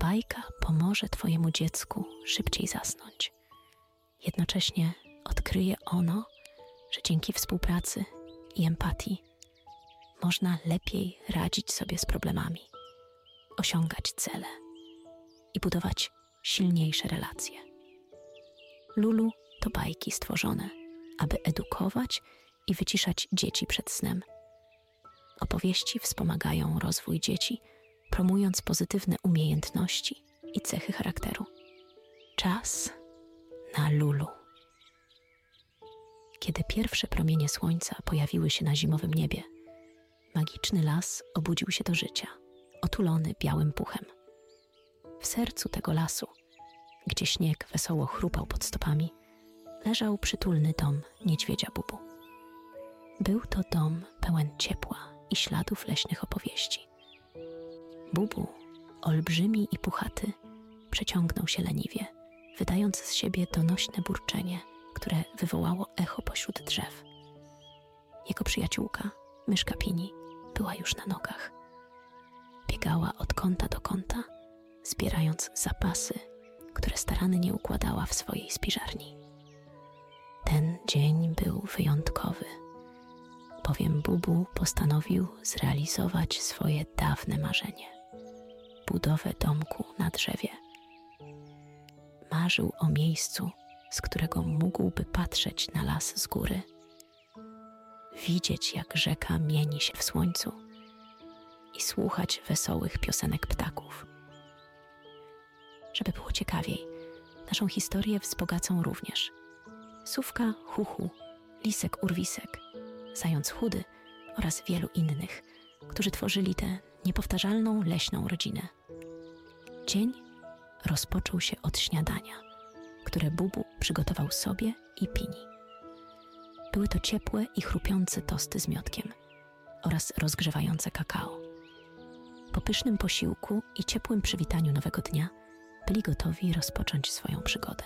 Bajka pomoże Twojemu dziecku szybciej zasnąć. Jednocześnie odkryje ono, że dzięki współpracy i empatii można lepiej radzić sobie z problemami, osiągać cele i budować silniejsze relacje. Lulu to bajki stworzone, aby edukować i wyciszać dzieci przed snem. Opowieści wspomagają rozwój dzieci, promując pozytywne umiejętności i cechy charakteru. Czas na Lulu. Kiedy pierwsze promienie słońca pojawiły się na zimowym niebie, magiczny las obudził się do życia, otulony białym puchem. W sercu tego lasu, gdzie śnieg wesoło chrupał pod stopami, leżał przytulny dom niedźwiedzia Bubu. Był to dom pełen ciepła i śladów leśnych opowieści. Bubu, olbrzymi i puchaty, przeciągnął się leniwie, wydając z siebie donośne burczenie, które wywołało echo pośród drzew. Jego przyjaciółka, myszka Pini, była już na nogach. Biegała od kąta do kąta, zbierając zapasy, które starannie układała w swojej spiżarni. Ten dzień był wyjątkowy, bowiem Bubu postanowił zrealizować swoje dawne marzenie budowę domku na drzewie. Marzył o miejscu, z którego mógłby patrzeć na las z góry, widzieć jak rzeka mieni się w słońcu i słuchać wesołych piosenek ptaków. Żeby było ciekawiej, naszą historię wzbogacą również Sówka Huchu, Lisek Urwisek, Zając Chudy oraz wielu innych, którzy tworzyli tę niepowtarzalną leśną rodzinę. Dzień rozpoczął się od śniadania, które Bubu przygotował sobie i Pini. Były to ciepłe i chrupiące tosty z miodkiem oraz rozgrzewające kakao. Po pysznym posiłku i ciepłym przywitaniu nowego dnia byli gotowi rozpocząć swoją przygodę.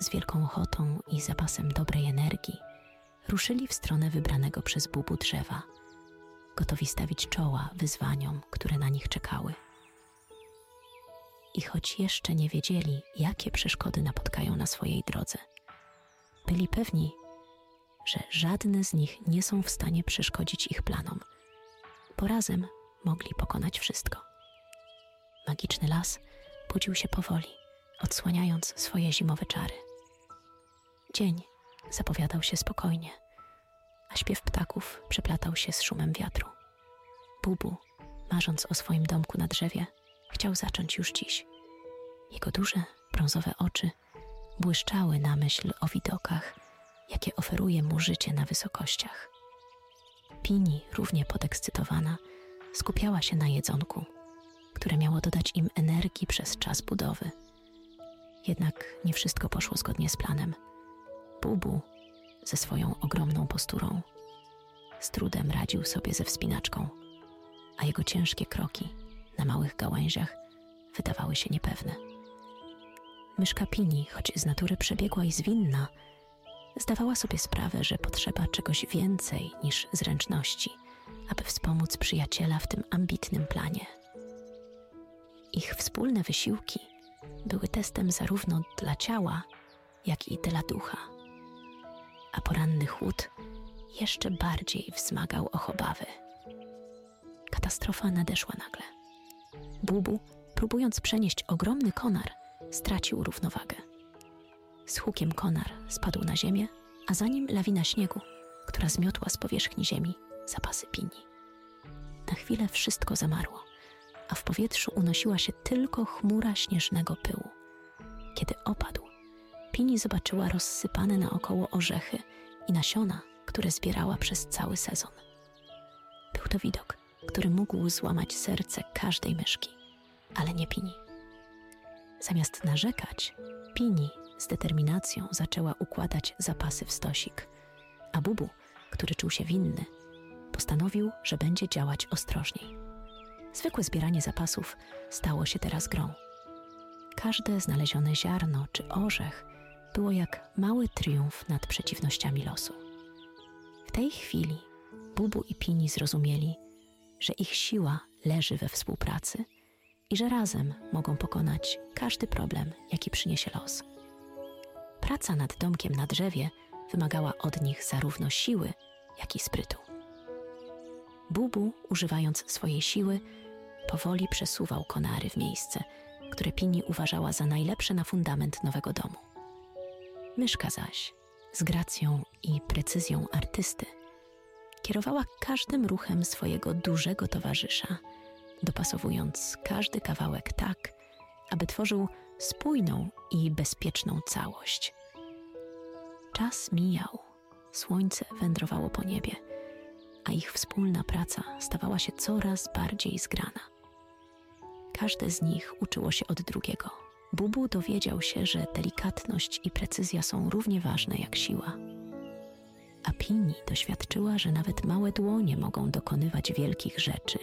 Z wielką ochotą i zapasem dobrej energii ruszyli w stronę wybranego przez Bubu drzewa, gotowi stawić czoła wyzwaniom, które na nich czekały. I choć jeszcze nie wiedzieli, jakie przeszkody napotkają na swojej drodze, byli pewni, że żadne z nich nie są w stanie przeszkodzić ich planom, bo razem mogli pokonać wszystko. Magiczny las budził się powoli, odsłaniając swoje zimowe czary. Dzień zapowiadał się spokojnie, a śpiew ptaków przeplatał się z szumem wiatru. Bubu, marząc o swoim domku na drzewie, chciał zacząć już dziś. Jego duże, brązowe oczy błyszczały na myśl o widokach, jakie oferuje mu życie na wysokościach. Pini, równie podekscytowana, skupiała się na jedzonku, które miało dodać im energii przez czas budowy. Jednak nie wszystko poszło zgodnie z planem. Bubu, ze swoją ogromną posturą, z trudem radził sobie ze wspinaczką, a jego ciężkie kroki na małych gałęziach wydawały się niepewne. Myszka Pini, choć z natury przebiegła i zwinna, zdawała sobie sprawę, że potrzeba czegoś więcej niż zręczności, aby wspomóc przyjaciela w tym ambitnym planie. Ich wspólne wysiłki były testem zarówno dla ciała, jak i dla ducha. A poranny chłód jeszcze bardziej wzmagał och obawy. Katastrofa nadeszła nagle. Bubu, próbując przenieść ogromny konar, stracił równowagę. Z hukiem konar spadł na ziemię, a za nim lawina śniegu, która zmiotła z powierzchni ziemi zapasy pini. Na chwilę wszystko zamarło, a w powietrzu unosiła się tylko chmura śnieżnego pyłu. Kiedy opadł, Pini zobaczyła rozsypane naokoło orzechy i nasiona, które zbierała przez cały sezon. Był to widok, który mógł złamać serce każdej myszki, ale nie Pini. Zamiast narzekać, Pini z determinacją zaczęła układać zapasy w stosik, a Bubu, który czuł się winny, postanowił, że będzie działać ostrożniej. Zwykłe zbieranie zapasów stało się teraz grą. Każde znalezione ziarno czy orzech było jak mały triumf nad przeciwnościami losu. W tej chwili Bubu i Pini zrozumieli, że ich siła leży we współpracy i że razem mogą pokonać każdy problem, jaki przyniesie los. Praca nad domkiem na drzewie wymagała od nich zarówno siły, jak i sprytu. Bubu, używając swojej siły, powoli przesuwał konary w miejsce, które Pini uważała za najlepsze na fundament nowego domu. Myszka zaś, z gracją i precyzją artysty, kierowała każdym ruchem swojego dużego towarzysza, dopasowując każdy kawałek tak, aby tworzył spójną i bezpieczną całość. Czas mijał, słońce wędrowało po niebie, a ich wspólna praca stawała się coraz bardziej zgrana. Każde z nich uczyło się od drugiego. Bubu dowiedział się, że delikatność i precyzja są równie ważne jak siła. A Pini doświadczyła, że nawet małe dłonie mogą dokonywać wielkich rzeczy,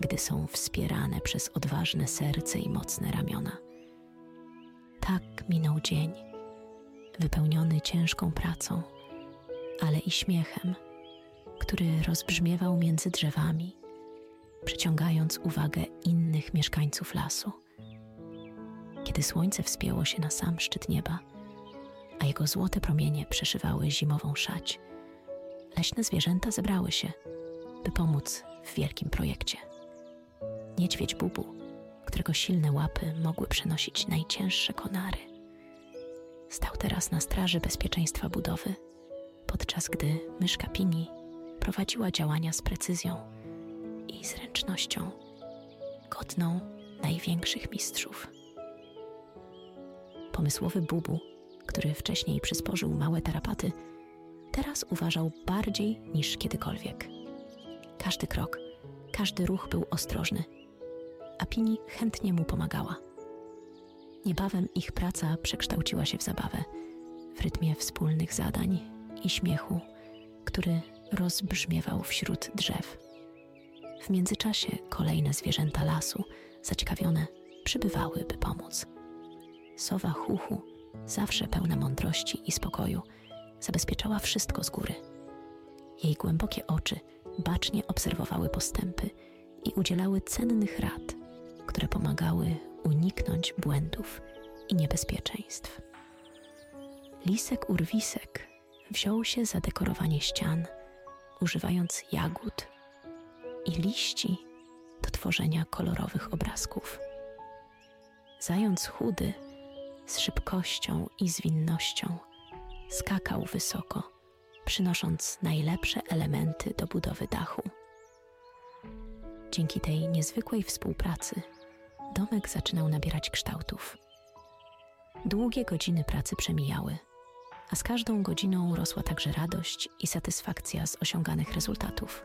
gdy są wspierane przez odważne serce i mocne ramiona. Tak minął dzień, wypełniony ciężką pracą, ale i śmiechem, który rozbrzmiewał między drzewami przyciągając uwagę innych mieszkańców lasu. Kiedy słońce wspięło się na sam szczyt nieba, a jego złote promienie przeszywały zimową szać, leśne zwierzęta zebrały się, by pomóc w wielkim projekcie. Niedźwiedź Bubu, którego silne łapy mogły przenosić najcięższe konary, stał teraz na straży bezpieczeństwa budowy, podczas gdy myszka Pini prowadziła działania z precyzją i zręcznością, godną największych mistrzów. Pomysłowy Bubu, który wcześniej przysporzył małe tarapaty, teraz uważał bardziej niż kiedykolwiek. Każdy krok, każdy ruch był ostrożny, a Pini chętnie mu pomagała. Niebawem ich praca przekształciła się w zabawę, w rytmie wspólnych zadań i śmiechu, który rozbrzmiewał wśród drzew. W międzyczasie kolejne zwierzęta lasu, zaciekawione, przybywały, by pomóc. Sowa Huchu, zawsze pełna mądrości i spokoju, zabezpieczała wszystko z góry. Jej głębokie oczy bacznie obserwowały postępy i udzielały cennych rad, które pomagały uniknąć błędów i niebezpieczeństw. Lisek Urwisek wziął się za dekorowanie ścian, używając jagód i liści do tworzenia kolorowych obrazków. Zając chudy z szybkością i zwinnością skakał wysoko, przynosząc najlepsze elementy do budowy dachu. Dzięki tej niezwykłej współpracy domek zaczynał nabierać kształtów. Długie godziny pracy przemijały, a z każdą godziną rosła także radość i satysfakcja z osiąganych rezultatów.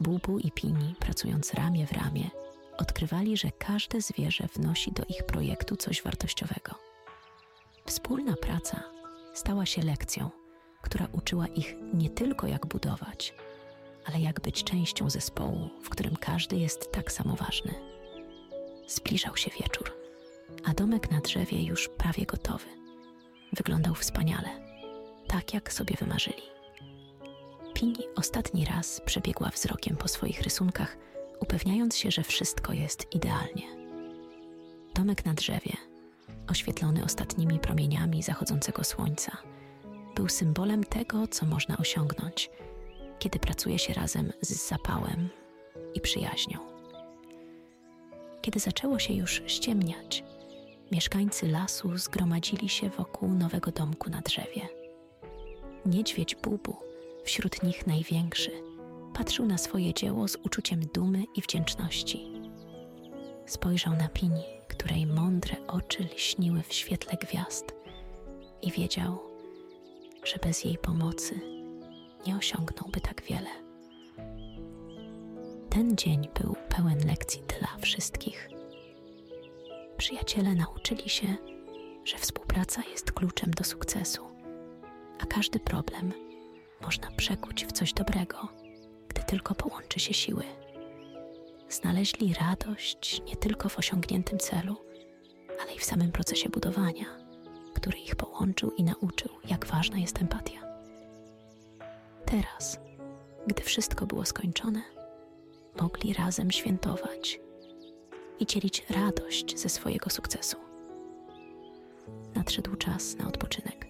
Bubu i Pini, pracując ramię w ramię, odkrywali, że każde zwierzę wnosi do ich projektu coś wartościowego. Wspólna praca stała się lekcją, która uczyła ich nie tylko jak budować, ale jak być częścią zespołu, w którym każdy jest tak samo ważny. Zbliżał się wieczór, a domek na drzewie już prawie gotowy. Wyglądał wspaniale, tak jak sobie wymarzyli. Pini ostatni raz przebiegła wzrokiem po swoich rysunkach, upewniając się, że wszystko jest idealnie. Domek na drzewie, oświetlony ostatnimi promieniami zachodzącego słońca, był symbolem tego, co można osiągnąć, kiedy pracuje się razem z zapałem i przyjaźnią. Kiedy zaczęło się już ściemniać, mieszkańcy lasu zgromadzili się wokół nowego domku na drzewie. Niedźwiedź Bubu wśród nich największy, patrzył na swoje dzieło z uczuciem dumy i wdzięczności. Spojrzał na Pini, której mądre oczy lśniły w świetle gwiazd i wiedział, że bez jej pomocy nie osiągnąłby tak wiele. Ten dzień był pełen lekcji dla wszystkich. Przyjaciele nauczyli się, że współpraca jest kluczem do sukcesu, a każdy problem można przekuć w coś dobrego, gdy tylko połączy się siły. Znaleźli radość nie tylko w osiągniętym celu, ale i w samym procesie budowania, który ich połączył i nauczył, jak ważna jest empatia. Teraz, gdy wszystko było skończone, mogli razem świętować i dzielić radość ze swojego sukcesu. Nadszedł czas na odpoczynek.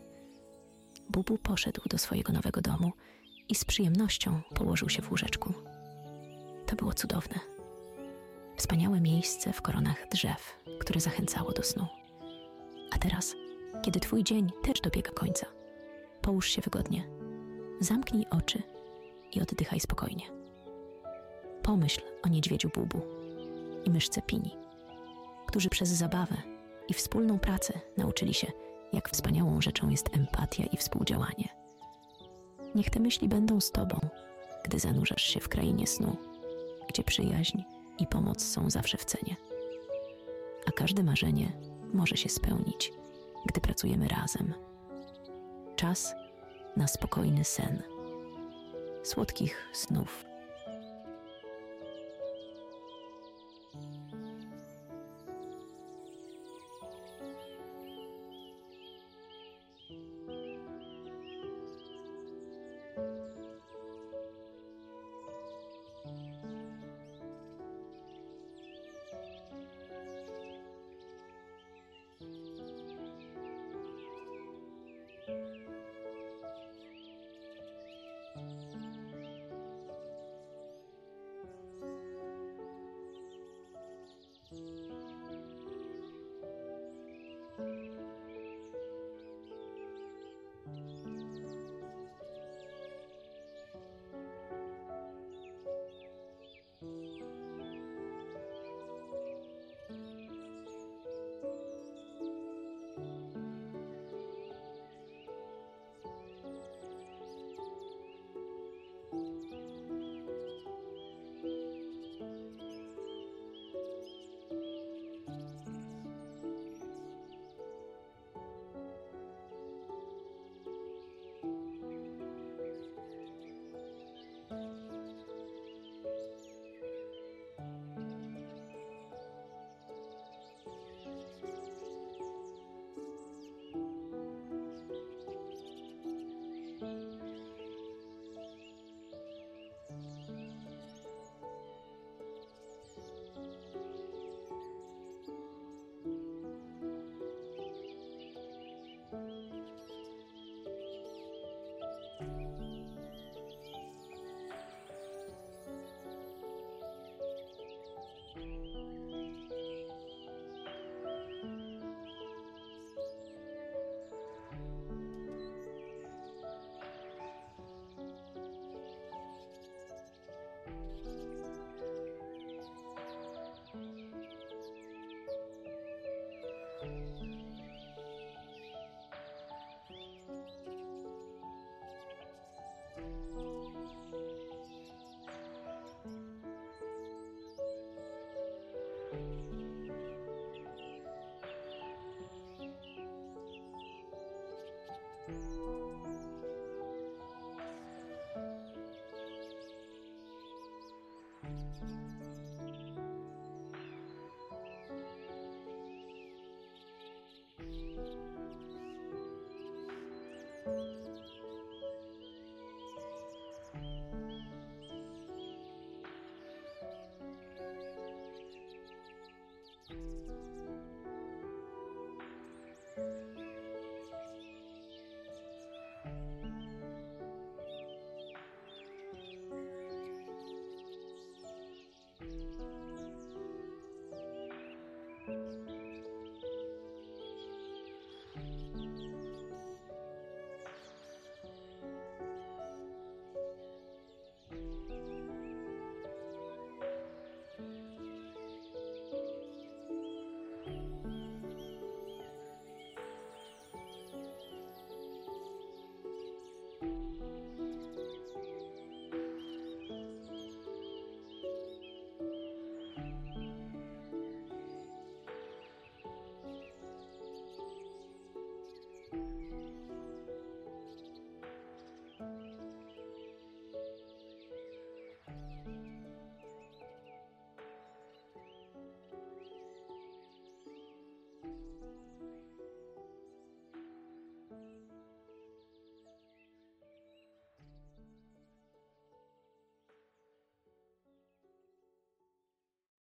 Bubu poszedł do swojego nowego domu i z przyjemnością położył się w łóżeczku. To było cudowne. Wspaniałe miejsce w koronach drzew, które zachęcało do snu. A teraz, kiedy Twój dzień też dobiega końca, połóż się wygodnie, zamknij oczy i oddychaj spokojnie. Pomyśl o niedźwiedziu Bubu i myszce Pini, którzy przez zabawę i wspólną pracę nauczyli się, jak wspaniałą rzeczą jest empatia i współdziałanie. Niech te myśli będą z Tobą, gdy zanurzasz się w krainie snu, gdzie przyjaźń i pomoc są zawsze w cenie. A każde marzenie może się spełnić, gdy pracujemy razem. Czas na spokojny sen. Słodkich snów